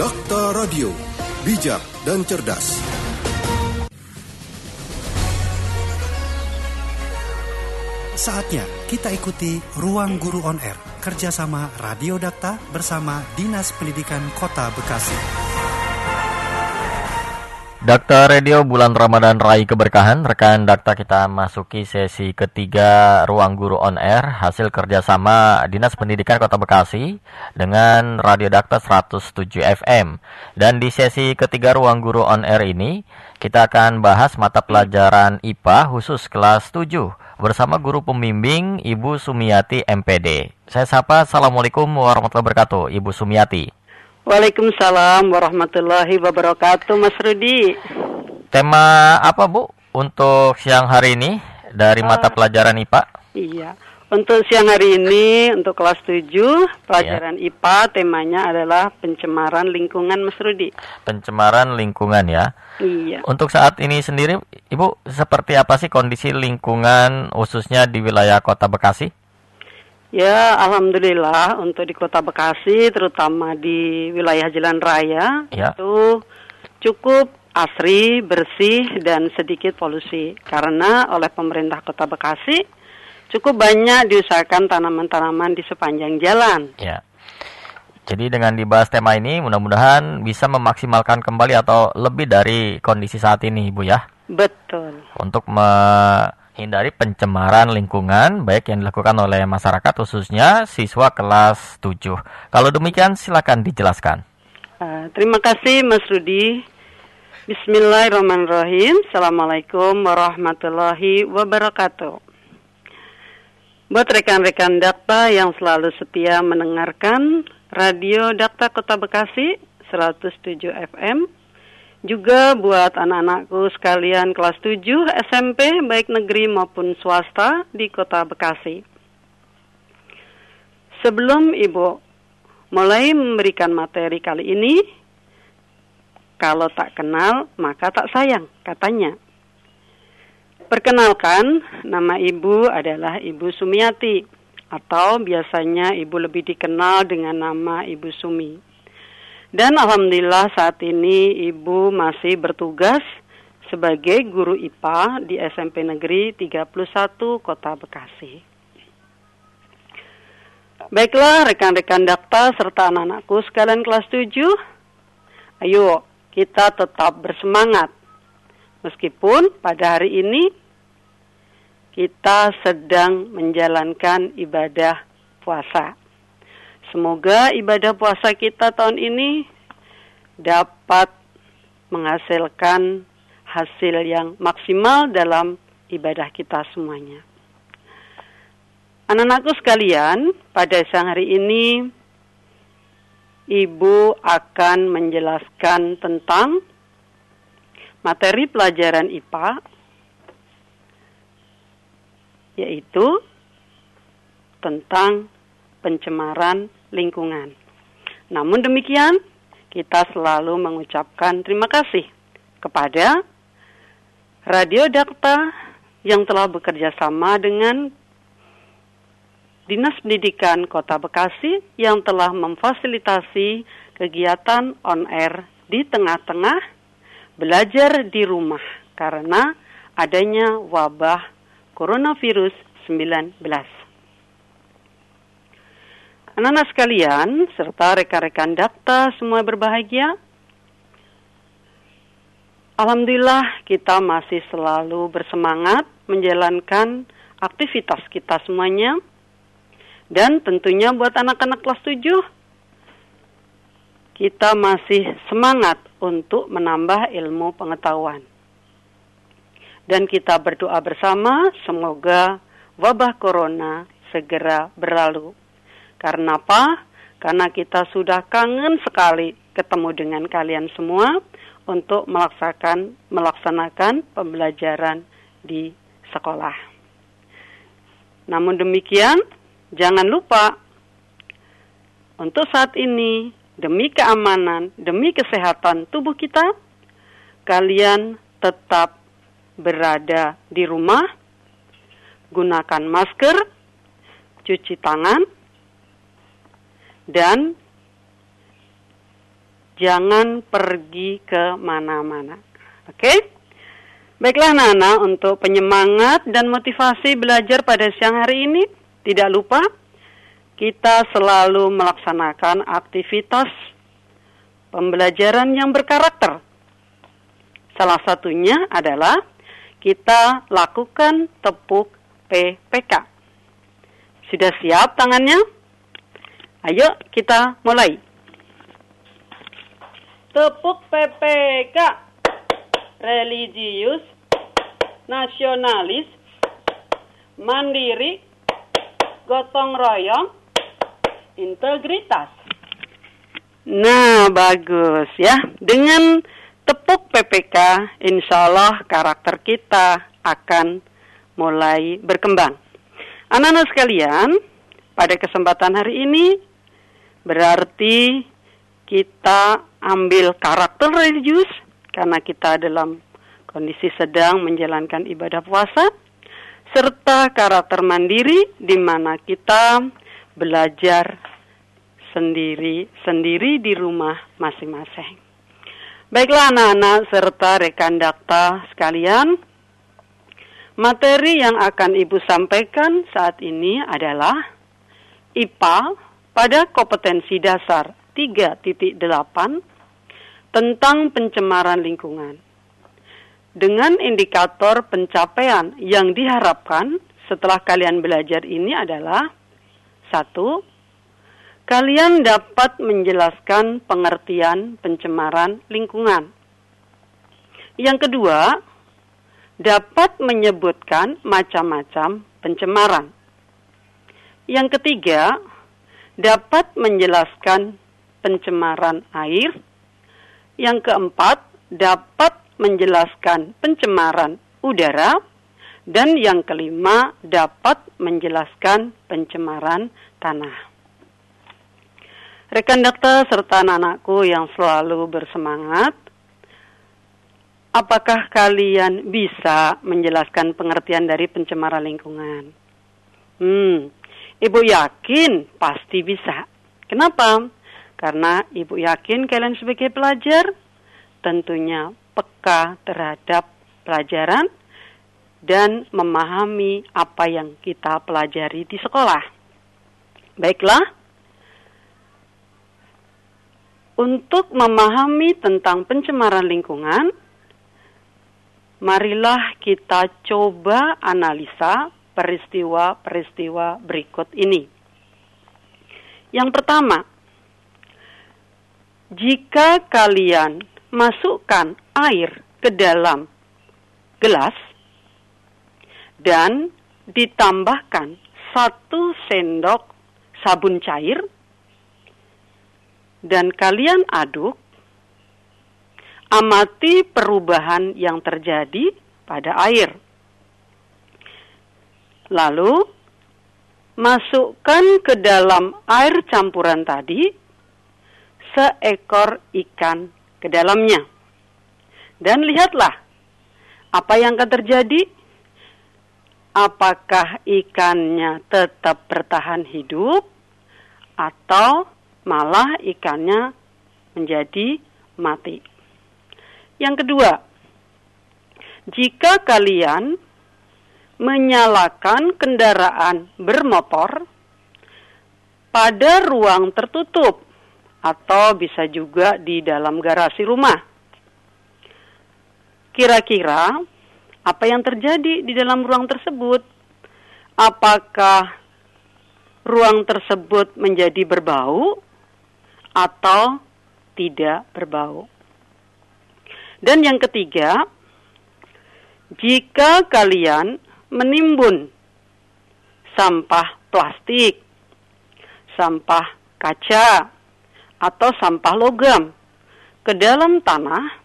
Dakta Radio, bijak dan cerdas. Saatnya kita ikuti Ruang Guru On Air, kerjasama Radio Dakta bersama Dinas Pendidikan Kota Bekasi. Dakta Radio bulan Ramadan Rai Keberkahan, rekan Dakta kita masuki sesi ketiga Ruang Guru On Air, hasil kerjasama Dinas Pendidikan Kota Bekasi dengan Radio Dakta 107 FM. Dan di sesi ketiga Ruang Guru On Air ini, kita akan bahas mata pelajaran IPA khusus kelas 7 bersama guru pembimbing Ibu Sumiati MPD. Saya sapa, Assalamualaikum warahmatullahi wabarakatuh, Ibu Sumiati. Waalaikumsalam warahmatullahi wabarakatuh, Mas Rudi. Tema apa, Bu, untuk siang hari ini dari mata uh, pelajaran IPA? Iya. Untuk siang hari ini, untuk kelas 7, pelajaran ya. IPA temanya adalah pencemaran lingkungan, Mas Rudi. Pencemaran lingkungan ya? Iya. Untuk saat ini sendiri, Ibu, seperti apa sih kondisi lingkungan khususnya di wilayah kota Bekasi? Ya, Alhamdulillah untuk di kota Bekasi, terutama di wilayah Jalan Raya, ya. itu cukup asri, bersih, dan sedikit polusi. Karena oleh pemerintah kota Bekasi, cukup banyak diusahakan tanaman-tanaman di sepanjang jalan. Ya. Jadi dengan dibahas tema ini mudah-mudahan bisa memaksimalkan kembali atau lebih dari kondisi saat ini Ibu ya. Betul. Untuk menghindari pencemaran lingkungan baik yang dilakukan oleh masyarakat khususnya siswa kelas 7. Kalau demikian silakan dijelaskan. Uh, terima kasih Mas Rudi. Bismillahirrahmanirrahim. Assalamualaikum warahmatullahi wabarakatuh. Buat rekan-rekan Dakta yang selalu setia mendengarkan Radio Dakta Kota Bekasi 107 FM, juga buat anak-anakku sekalian kelas 7 SMP baik negeri maupun swasta di Kota Bekasi. Sebelum Ibu mulai memberikan materi kali ini, kalau tak kenal maka tak sayang, katanya. Perkenalkan, nama ibu adalah Ibu Sumiati atau biasanya ibu lebih dikenal dengan nama Ibu Sumi. Dan alhamdulillah saat ini ibu masih bertugas sebagai guru IPA di SMP Negeri 31 Kota Bekasi. Baiklah rekan-rekan dakta serta anak-anakku sekalian kelas 7. Ayo kita tetap bersemangat. Meskipun pada hari ini kita sedang menjalankan ibadah puasa. Semoga ibadah puasa kita tahun ini dapat menghasilkan hasil yang maksimal dalam ibadah kita semuanya. Anak-anakku sekalian, pada siang hari ini Ibu akan menjelaskan tentang materi pelajaran IPA yaitu tentang pencemaran lingkungan. Namun demikian, kita selalu mengucapkan terima kasih kepada Radio Dakta yang telah bekerja sama dengan Dinas Pendidikan Kota Bekasi yang telah memfasilitasi kegiatan on air di tengah-tengah belajar di rumah karena adanya wabah coronavirus 19. Anak-anak sekalian, serta rekan-rekan dakta semua berbahagia. Alhamdulillah kita masih selalu bersemangat menjalankan aktivitas kita semuanya. Dan tentunya buat anak-anak kelas 7, kita masih semangat untuk menambah ilmu pengetahuan dan kita berdoa bersama semoga wabah corona segera berlalu. Karena apa? Karena kita sudah kangen sekali ketemu dengan kalian semua untuk melaksanakan melaksanakan pembelajaran di sekolah. Namun demikian, jangan lupa untuk saat ini demi keamanan, demi kesehatan tubuh kita, kalian tetap berada di rumah, gunakan masker, cuci tangan, dan Jangan pergi ke mana-mana. Oke? Baiklah Nana, untuk penyemangat dan motivasi belajar pada siang hari ini, tidak lupa kita selalu melaksanakan aktivitas pembelajaran yang berkarakter. Salah satunya adalah kita lakukan tepuk PPK. Sudah siap tangannya? Ayo kita mulai. Tepuk PPK. Religius, nasionalis, mandiri, gotong royong, integritas. Nah, bagus ya. Dengan tepuk PPK, insya Allah karakter kita akan mulai berkembang. Anak-anak sekalian, pada kesempatan hari ini berarti kita ambil karakter religius karena kita dalam kondisi sedang menjalankan ibadah puasa serta karakter mandiri di mana kita belajar sendiri-sendiri di rumah masing-masing. Baiklah anak-anak serta rekan dakta sekalian, materi yang akan Ibu sampaikan saat ini adalah IPA pada kompetensi dasar 3.8 tentang pencemaran lingkungan. Dengan indikator pencapaian yang diharapkan setelah kalian belajar ini adalah satu, kalian dapat menjelaskan pengertian pencemaran lingkungan. Yang kedua, dapat menyebutkan macam-macam pencemaran. Yang ketiga, dapat menjelaskan pencemaran air. Yang keempat, dapat menjelaskan pencemaran udara. Dan yang kelima, dapat menjelaskan pencemaran tanah. Rekan dokter serta anak-anakku yang selalu bersemangat, apakah kalian bisa menjelaskan pengertian dari pencemaran lingkungan? Hmm, Ibu yakin pasti bisa. Kenapa? Karena Ibu yakin kalian sebagai pelajar tentunya peka terhadap pelajaran dan memahami apa yang kita pelajari di sekolah. Baiklah, untuk memahami tentang pencemaran lingkungan, marilah kita coba analisa peristiwa-peristiwa berikut ini. Yang pertama, jika kalian masukkan air ke dalam gelas, dan ditambahkan satu sendok sabun cair dan kalian aduk, amati perubahan yang terjadi pada air. Lalu, masukkan ke dalam air campuran tadi seekor ikan ke dalamnya. Dan lihatlah apa yang akan terjadi apakah ikannya tetap bertahan hidup atau malah ikannya menjadi mati. Yang kedua, jika kalian menyalakan kendaraan bermotor pada ruang tertutup atau bisa juga di dalam garasi rumah. Kira-kira apa yang terjadi di dalam ruang tersebut. Apakah ruang tersebut menjadi berbau atau tidak berbau? Dan yang ketiga, jika kalian menimbun sampah plastik, sampah kaca, atau sampah logam ke dalam tanah,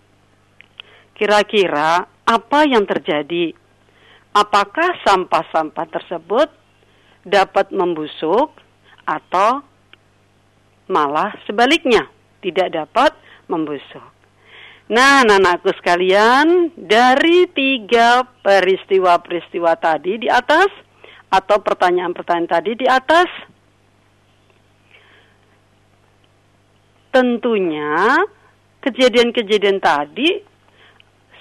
kira-kira apa yang terjadi? Apakah sampah-sampah tersebut dapat membusuk atau malah sebaliknya tidak dapat membusuk? Nah, anak-anakku sekalian, dari tiga peristiwa-peristiwa tadi di atas, atau pertanyaan-pertanyaan tadi di atas, tentunya kejadian-kejadian tadi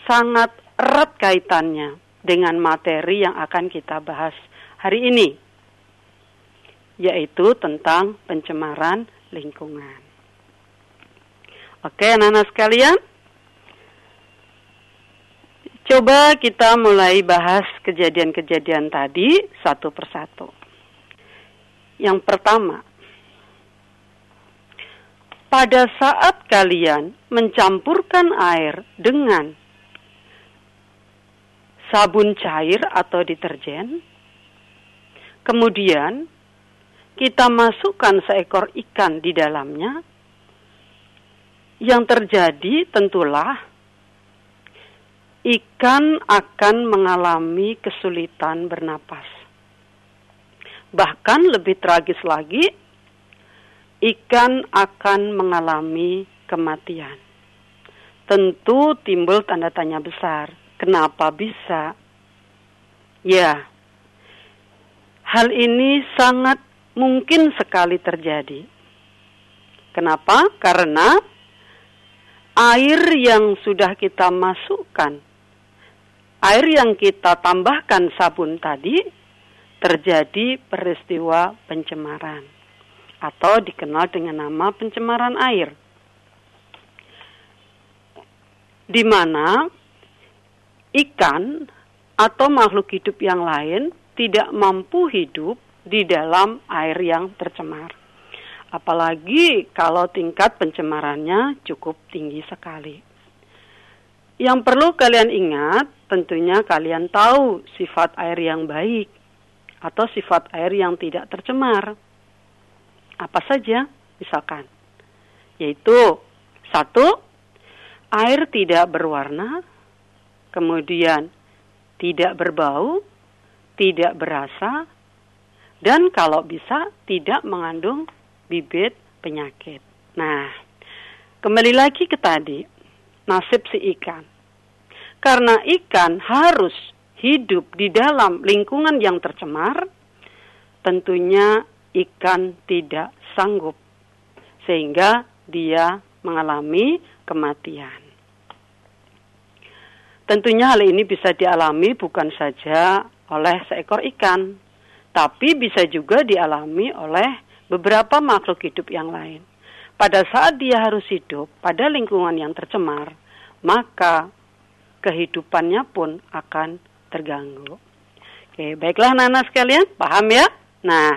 sangat erat kaitannya dengan materi yang akan kita bahas hari ini, yaitu tentang pencemaran lingkungan. Oke, anak-anak sekalian, coba kita mulai bahas kejadian-kejadian tadi satu persatu. Yang pertama, pada saat kalian mencampurkan air dengan sabun cair atau deterjen, kemudian kita masukkan seekor ikan di dalamnya, yang terjadi tentulah ikan akan mengalami kesulitan bernapas. Bahkan lebih tragis lagi, ikan akan mengalami kematian. Tentu timbul tanda tanya besar. Kenapa bisa? Ya, hal ini sangat mungkin sekali terjadi. Kenapa? Karena air yang sudah kita masukkan, air yang kita tambahkan sabun tadi, terjadi peristiwa pencemaran atau dikenal dengan nama pencemaran air. Di mana ikan atau makhluk hidup yang lain tidak mampu hidup di dalam air yang tercemar. Apalagi kalau tingkat pencemarannya cukup tinggi sekali. Yang perlu kalian ingat, tentunya kalian tahu sifat air yang baik atau sifat air yang tidak tercemar. Apa saja? Misalkan, yaitu satu, air tidak berwarna, kemudian tidak berbau, tidak berasa, dan kalau bisa tidak mengandung bibit penyakit. Nah, kembali lagi ke tadi, nasib si ikan. Karena ikan harus hidup di dalam lingkungan yang tercemar, tentunya ikan tidak sanggup sehingga dia mengalami kematian. Tentunya hal ini bisa dialami bukan saja oleh seekor ikan, tapi bisa juga dialami oleh beberapa makhluk hidup yang lain. Pada saat dia harus hidup pada lingkungan yang tercemar, maka kehidupannya pun akan terganggu. Oke, baiklah Nana sekalian, paham ya? Nah,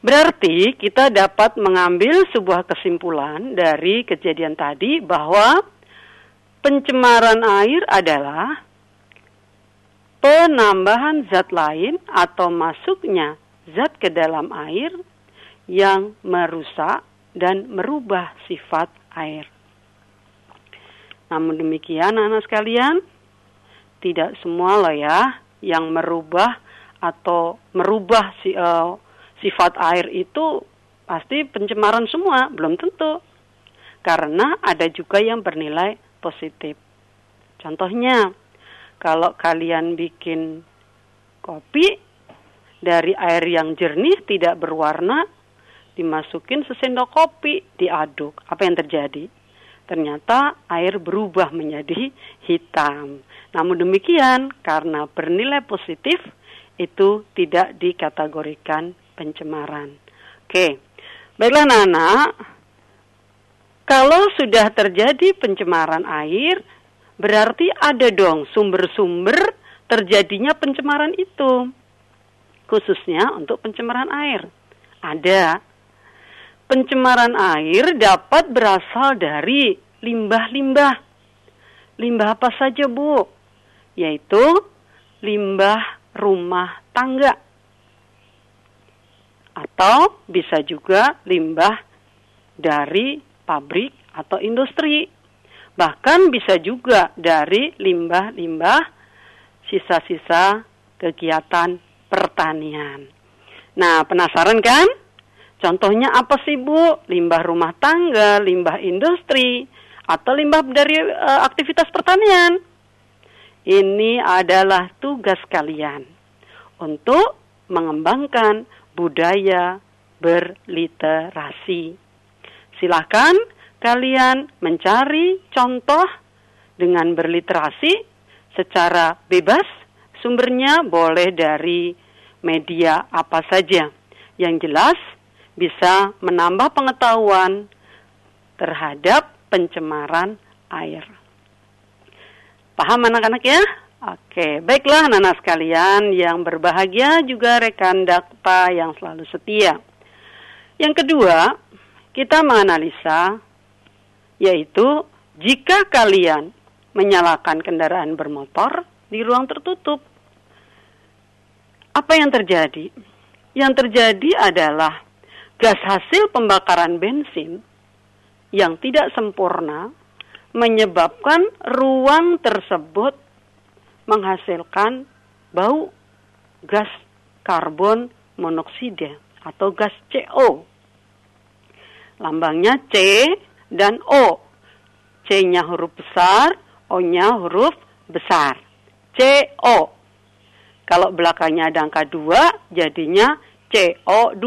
berarti kita dapat mengambil sebuah kesimpulan dari kejadian tadi bahwa pencemaran air adalah penambahan zat lain atau masuknya zat ke dalam air yang merusak dan merubah sifat air. Namun demikian anak sekalian, tidak semua loh ya yang merubah atau merubah si, uh, sifat air itu pasti pencemaran semua, belum tentu. Karena ada juga yang bernilai positif. Contohnya, kalau kalian bikin kopi dari air yang jernih tidak berwarna, dimasukin sesendok kopi, diaduk. Apa yang terjadi? Ternyata air berubah menjadi hitam. Namun demikian, karena bernilai positif, itu tidak dikategorikan pencemaran. Oke, baiklah Nana, kalau sudah terjadi pencemaran air, berarti ada dong sumber-sumber terjadinya pencemaran itu. Khususnya untuk pencemaran air. Ada pencemaran air dapat berasal dari limbah-limbah. Limbah apa saja, Bu? Yaitu limbah rumah tangga. Atau bisa juga limbah dari pabrik atau industri. Bahkan bisa juga dari limbah-limbah sisa-sisa kegiatan pertanian. Nah, penasaran kan? Contohnya apa sih Bu? Limbah rumah tangga, limbah industri, atau limbah dari uh, aktivitas pertanian. Ini adalah tugas kalian untuk mengembangkan budaya berliterasi. Silahkan kalian mencari contoh dengan berliterasi secara bebas. Sumbernya boleh dari media apa saja. Yang jelas bisa menambah pengetahuan terhadap pencemaran air. Paham anak-anak ya? Oke, baiklah anak-anak sekalian yang berbahagia juga rekan dakta yang selalu setia. Yang kedua, kita menganalisa yaitu jika kalian menyalakan kendaraan bermotor di ruang tertutup, apa yang terjadi? Yang terjadi adalah gas hasil pembakaran bensin yang tidak sempurna menyebabkan ruang tersebut menghasilkan bau gas karbon monoksida atau gas CO. Lambangnya C dan O. C-nya huruf besar, O-nya huruf besar. CO. Kalau belakangnya ada angka 2, jadinya CO2.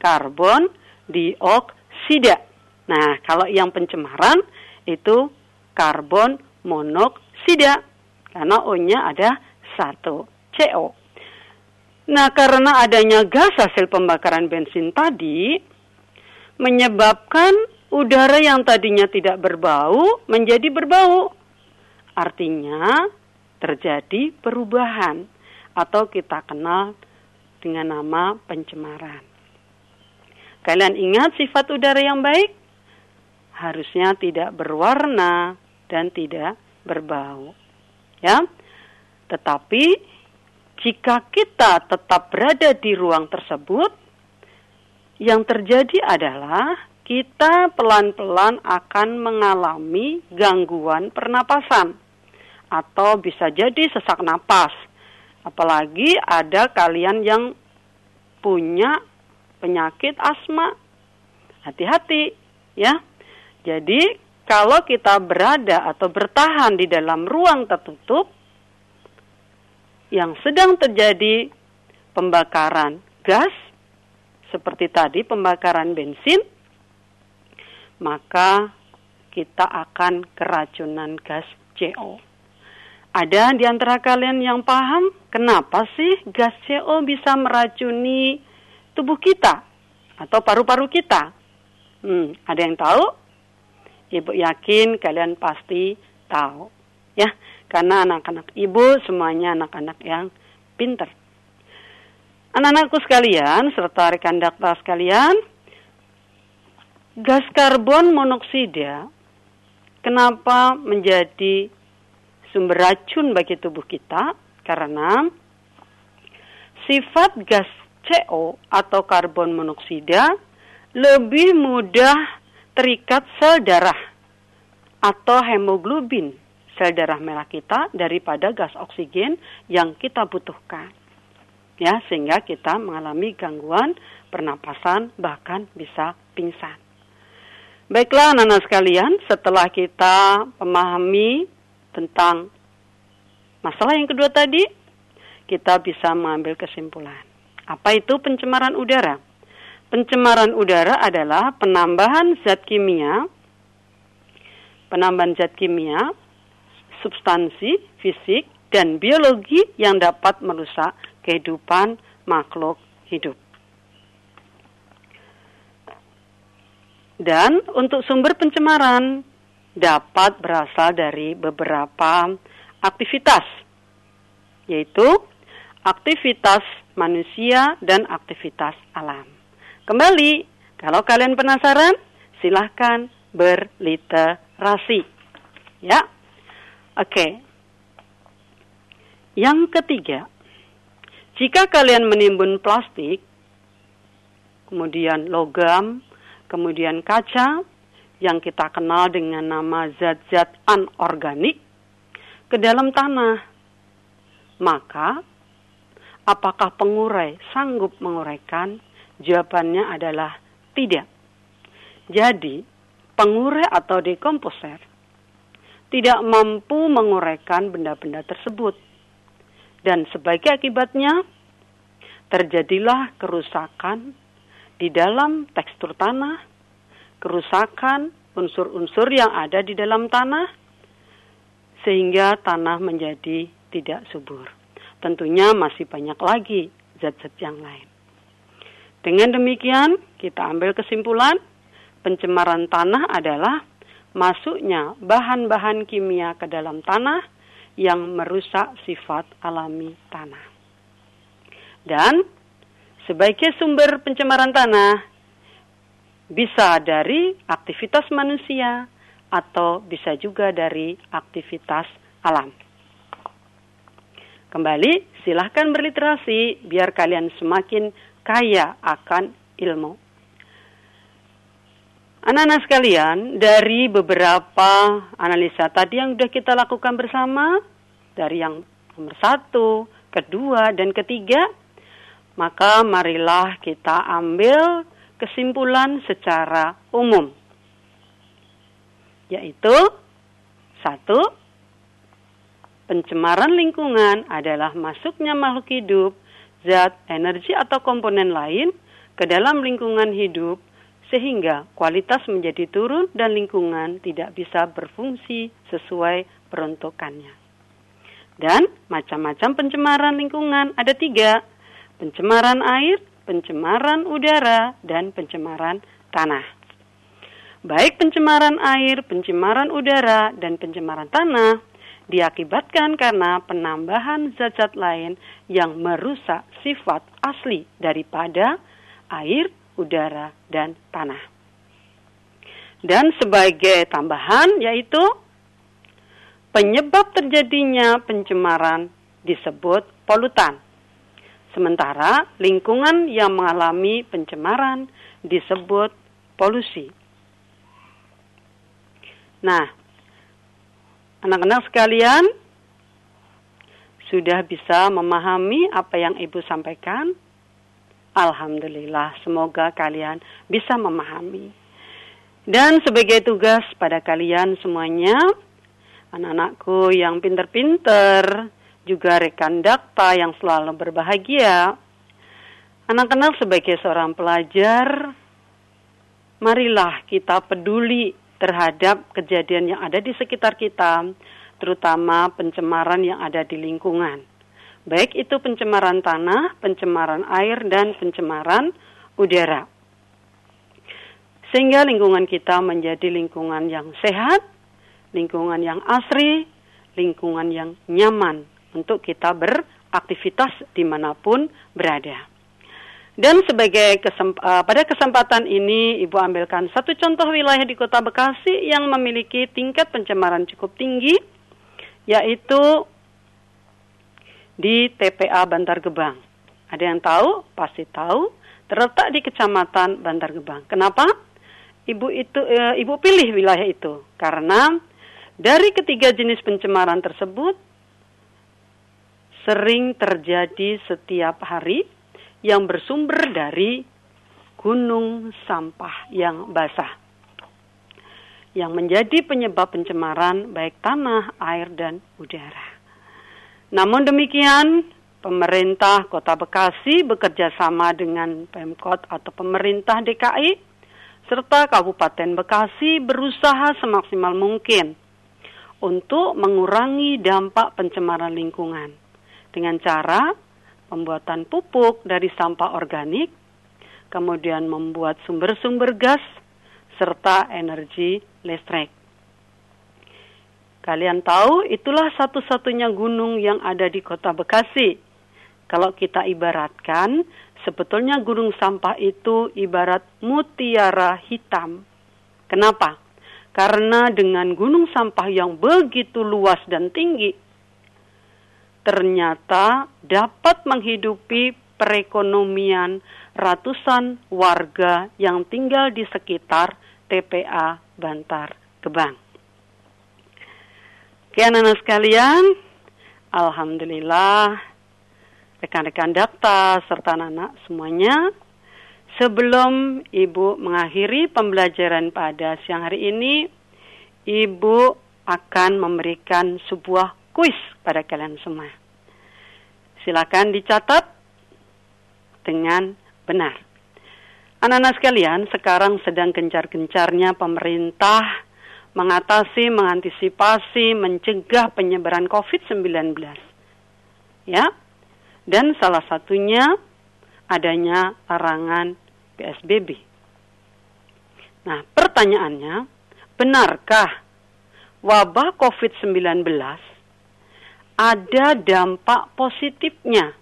Karbon dioksida. Nah, kalau yang pencemaran itu karbon monoksida. Karena O-nya ada satu, CO. Nah, karena adanya gas hasil pembakaran bensin tadi, menyebabkan udara yang tadinya tidak berbau menjadi berbau. Artinya terjadi perubahan atau kita kenal dengan nama pencemaran. Kalian ingat sifat udara yang baik? Harusnya tidak berwarna dan tidak berbau. Ya. Tetapi jika kita tetap berada di ruang tersebut, yang terjadi adalah kita pelan-pelan akan mengalami gangguan pernapasan atau bisa jadi sesak napas. Apalagi ada kalian yang punya penyakit asma. Hati-hati ya. Jadi kalau kita berada atau bertahan di dalam ruang tertutup yang sedang terjadi pembakaran gas seperti tadi pembakaran bensin, maka kita akan keracunan gas CO. Ada di antara kalian yang paham kenapa sih gas CO bisa meracuni tubuh kita atau paru-paru kita? Hmm, ada yang tahu? Ibu yakin kalian pasti tahu. Ya, karena anak-anak ibu semuanya anak-anak yang pinter. Anak-anakku sekalian, serta rekan dakta sekalian, gas karbon monoksida kenapa menjadi sumber racun bagi tubuh kita? Karena sifat gas CO atau karbon monoksida lebih mudah terikat sel darah atau hemoglobin sel darah merah kita daripada gas oksigen yang kita butuhkan ya sehingga kita mengalami gangguan pernapasan bahkan bisa pingsan. Baiklah anak-anak sekalian, setelah kita memahami tentang masalah yang kedua tadi, kita bisa mengambil kesimpulan. Apa itu pencemaran udara? Pencemaran udara adalah penambahan zat kimia, penambahan zat kimia, substansi fisik, dan biologi yang dapat merusak kehidupan makhluk hidup. Dan untuk sumber pencemaran dapat berasal dari beberapa aktivitas, yaitu aktivitas manusia dan aktivitas alam. Kembali, kalau kalian penasaran, silahkan berliterasi. Ya, oke. Yang ketiga, jika kalian menimbun plastik, kemudian logam, kemudian kaca, yang kita kenal dengan nama zat-zat anorganik, ke dalam tanah, maka apakah pengurai sanggup menguraikan? Jawabannya adalah tidak. Jadi, pengurai atau dekomposer tidak mampu menguraikan benda-benda tersebut dan sebagai akibatnya terjadilah kerusakan di dalam tekstur tanah, kerusakan unsur-unsur yang ada di dalam tanah sehingga tanah menjadi tidak subur. Tentunya masih banyak lagi zat-zat yang lain. Dengan demikian, kita ambil kesimpulan pencemaran tanah adalah masuknya bahan-bahan kimia ke dalam tanah yang merusak sifat alami tanah. Dan sebagai sumber pencemaran tanah bisa dari aktivitas manusia atau bisa juga dari aktivitas alam. Kembali, silahkan berliterasi biar kalian semakin kaya akan ilmu. Anak-anak sekalian, dari beberapa analisa tadi yang sudah kita lakukan bersama, dari yang nomor satu, kedua, dan ketiga, maka marilah kita ambil kesimpulan secara umum. Yaitu, satu, pencemaran lingkungan adalah masuknya makhluk hidup, zat, energi, atau komponen lain ke dalam lingkungan hidup sehingga kualitas menjadi turun dan lingkungan tidak bisa berfungsi sesuai peruntukannya. Dan macam-macam pencemaran lingkungan ada tiga, pencemaran air, pencemaran udara, dan pencemaran tanah. Baik pencemaran air, pencemaran udara, dan pencemaran tanah diakibatkan karena penambahan zat-zat lain yang merusak sifat asli daripada air, udara, dan tanah. Dan sebagai tambahan yaitu penyebab terjadinya pencemaran disebut polutan. Sementara lingkungan yang mengalami pencemaran disebut polusi. Nah, anak-anak sekalian sudah bisa memahami apa yang Ibu sampaikan? Alhamdulillah, semoga kalian bisa memahami. Dan sebagai tugas pada kalian semuanya, anak-anakku yang pinter-pinter, juga rekan dakta yang selalu berbahagia, anak-anak sebagai seorang pelajar, marilah kita peduli terhadap kejadian yang ada di sekitar kita, terutama pencemaran yang ada di lingkungan baik itu pencemaran tanah, pencemaran air, dan pencemaran udara. Sehingga lingkungan kita menjadi lingkungan yang sehat, lingkungan yang asri, lingkungan yang nyaman untuk kita beraktivitas di mana pun berada. Dan sebagai kesemp uh, pada kesempatan ini Ibu ambilkan satu contoh wilayah di Kota Bekasi yang memiliki tingkat pencemaran cukup tinggi yaitu di TPA Bantar Gebang. Ada yang tahu? Pasti tahu. Terletak di Kecamatan Bantar Gebang. Kenapa? Ibu itu e, ibu pilih wilayah itu karena dari ketiga jenis pencemaran tersebut sering terjadi setiap hari yang bersumber dari gunung sampah yang basah yang menjadi penyebab pencemaran baik tanah, air, dan udara. Namun demikian, pemerintah Kota Bekasi bekerja sama dengan Pemkot atau pemerintah DKI serta Kabupaten Bekasi berusaha semaksimal mungkin untuk mengurangi dampak pencemaran lingkungan dengan cara pembuatan pupuk dari sampah organik, kemudian membuat sumber-sumber gas serta energi listrik. Kalian tahu itulah satu-satunya gunung yang ada di kota Bekasi. Kalau kita ibaratkan, sebetulnya gunung sampah itu ibarat mutiara hitam. Kenapa? Karena dengan gunung sampah yang begitu luas dan tinggi, ternyata dapat menghidupi perekonomian ratusan warga yang tinggal di sekitar TPA Bantar Gebang. Oke anak-anak sekalian, Alhamdulillah rekan-rekan dakta serta anak-anak semuanya. Sebelum Ibu mengakhiri pembelajaran pada siang hari ini, Ibu akan memberikan sebuah kuis pada kalian semua. Silakan dicatat dengan benar. Anak-anak sekalian, sekarang sedang gencar-gencarnya pemerintah mengatasi, mengantisipasi, mencegah penyebaran COVID-19. Ya. Dan salah satunya adanya larangan PSBB. Nah, pertanyaannya, benarkah wabah COVID-19 ada dampak positifnya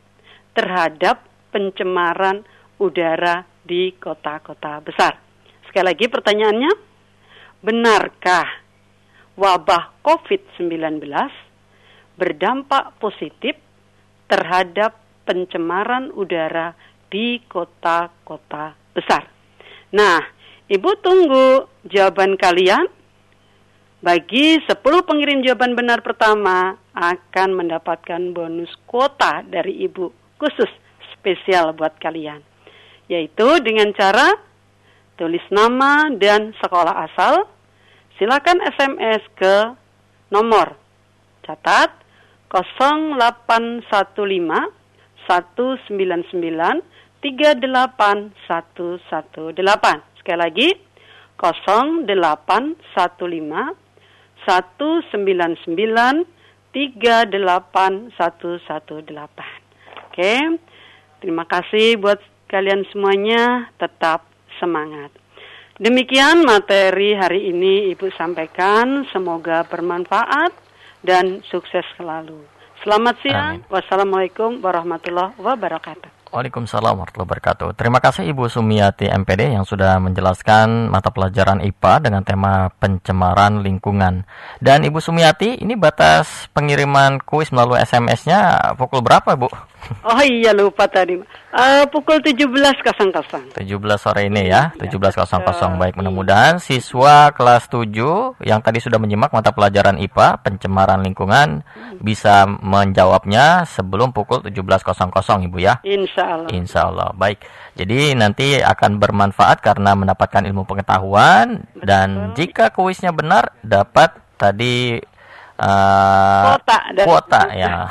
terhadap pencemaran udara di kota-kota besar? Sekali lagi pertanyaannya, benarkah wabah COVID-19 berdampak positif terhadap pencemaran udara di kota-kota besar? Nah, Ibu tunggu jawaban kalian. Bagi 10 pengirim jawaban benar pertama akan mendapatkan bonus kuota dari Ibu khusus spesial buat kalian. Yaitu dengan cara tulis nama dan sekolah asal, silakan SMS ke nomor catat 0815 199 38118. Sekali lagi 0815 199 38118. Oke. Terima kasih buat kalian semuanya. Tetap semangat. Demikian materi hari ini Ibu sampaikan. Semoga bermanfaat dan sukses selalu. Selamat siang. Amin. Wassalamualaikum warahmatullahi wabarakatuh. Waalaikumsalam warahmatullahi wabarakatuh. Terima kasih Ibu Sumiati MPD yang sudah menjelaskan mata pelajaran IPA dengan tema pencemaran lingkungan. Dan Ibu Sumiati, ini batas pengiriman kuis melalui SMS-nya pukul berapa, Bu? Oh iya lupa tadi. Uh, pukul 17.00. 17 sore ini ya, 17.00. Ya, Baik, mudah-mudahan siswa kelas 7 yang tadi sudah menyimak mata pelajaran IPA pencemaran lingkungan hmm. bisa menjawabnya sebelum pukul 17.00 Ibu ya. Insya Allah. Insya Allah. Baik. Jadi nanti akan bermanfaat karena mendapatkan ilmu pengetahuan Betul. dan jika kuisnya benar dapat tadi uh, kuota, kuota ya.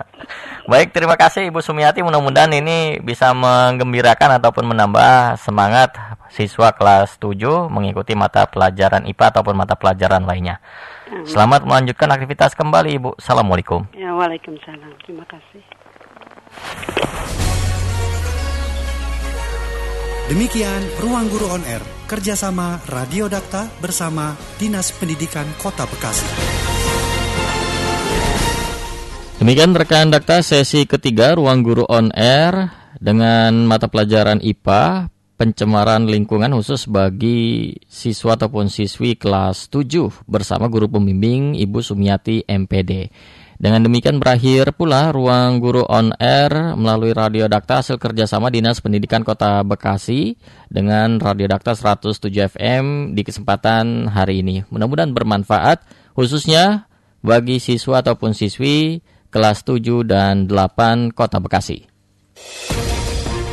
Baik, terima kasih Ibu Sumiati. Mudah-mudahan ini bisa menggembirakan ataupun menambah semangat siswa kelas 7 mengikuti mata pelajaran IPA ataupun mata pelajaran lainnya. Selamat melanjutkan aktivitas kembali Ibu. Assalamualaikum. Ya, Waalaikumsalam. Terima kasih. Demikian Ruang Guru On Air, kerjasama Radio Dakta bersama Dinas Pendidikan Kota Bekasi. Demikian rekan Dakta sesi ketiga Ruang Guru On Air dengan mata pelajaran IPA pencemaran lingkungan khusus bagi siswa ataupun siswi kelas 7 bersama guru pembimbing Ibu Sumiati MPD. Dengan demikian berakhir pula ruang guru on air melalui Radio Dakta hasil kerjasama Dinas Pendidikan Kota Bekasi dengan Radio Dakta 107 FM di kesempatan hari ini. Mudah-mudahan bermanfaat khususnya bagi siswa ataupun siswi kelas 7 dan 8 Kota Bekasi.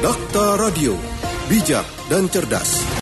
Dakta Radio, bijak dan cerdas.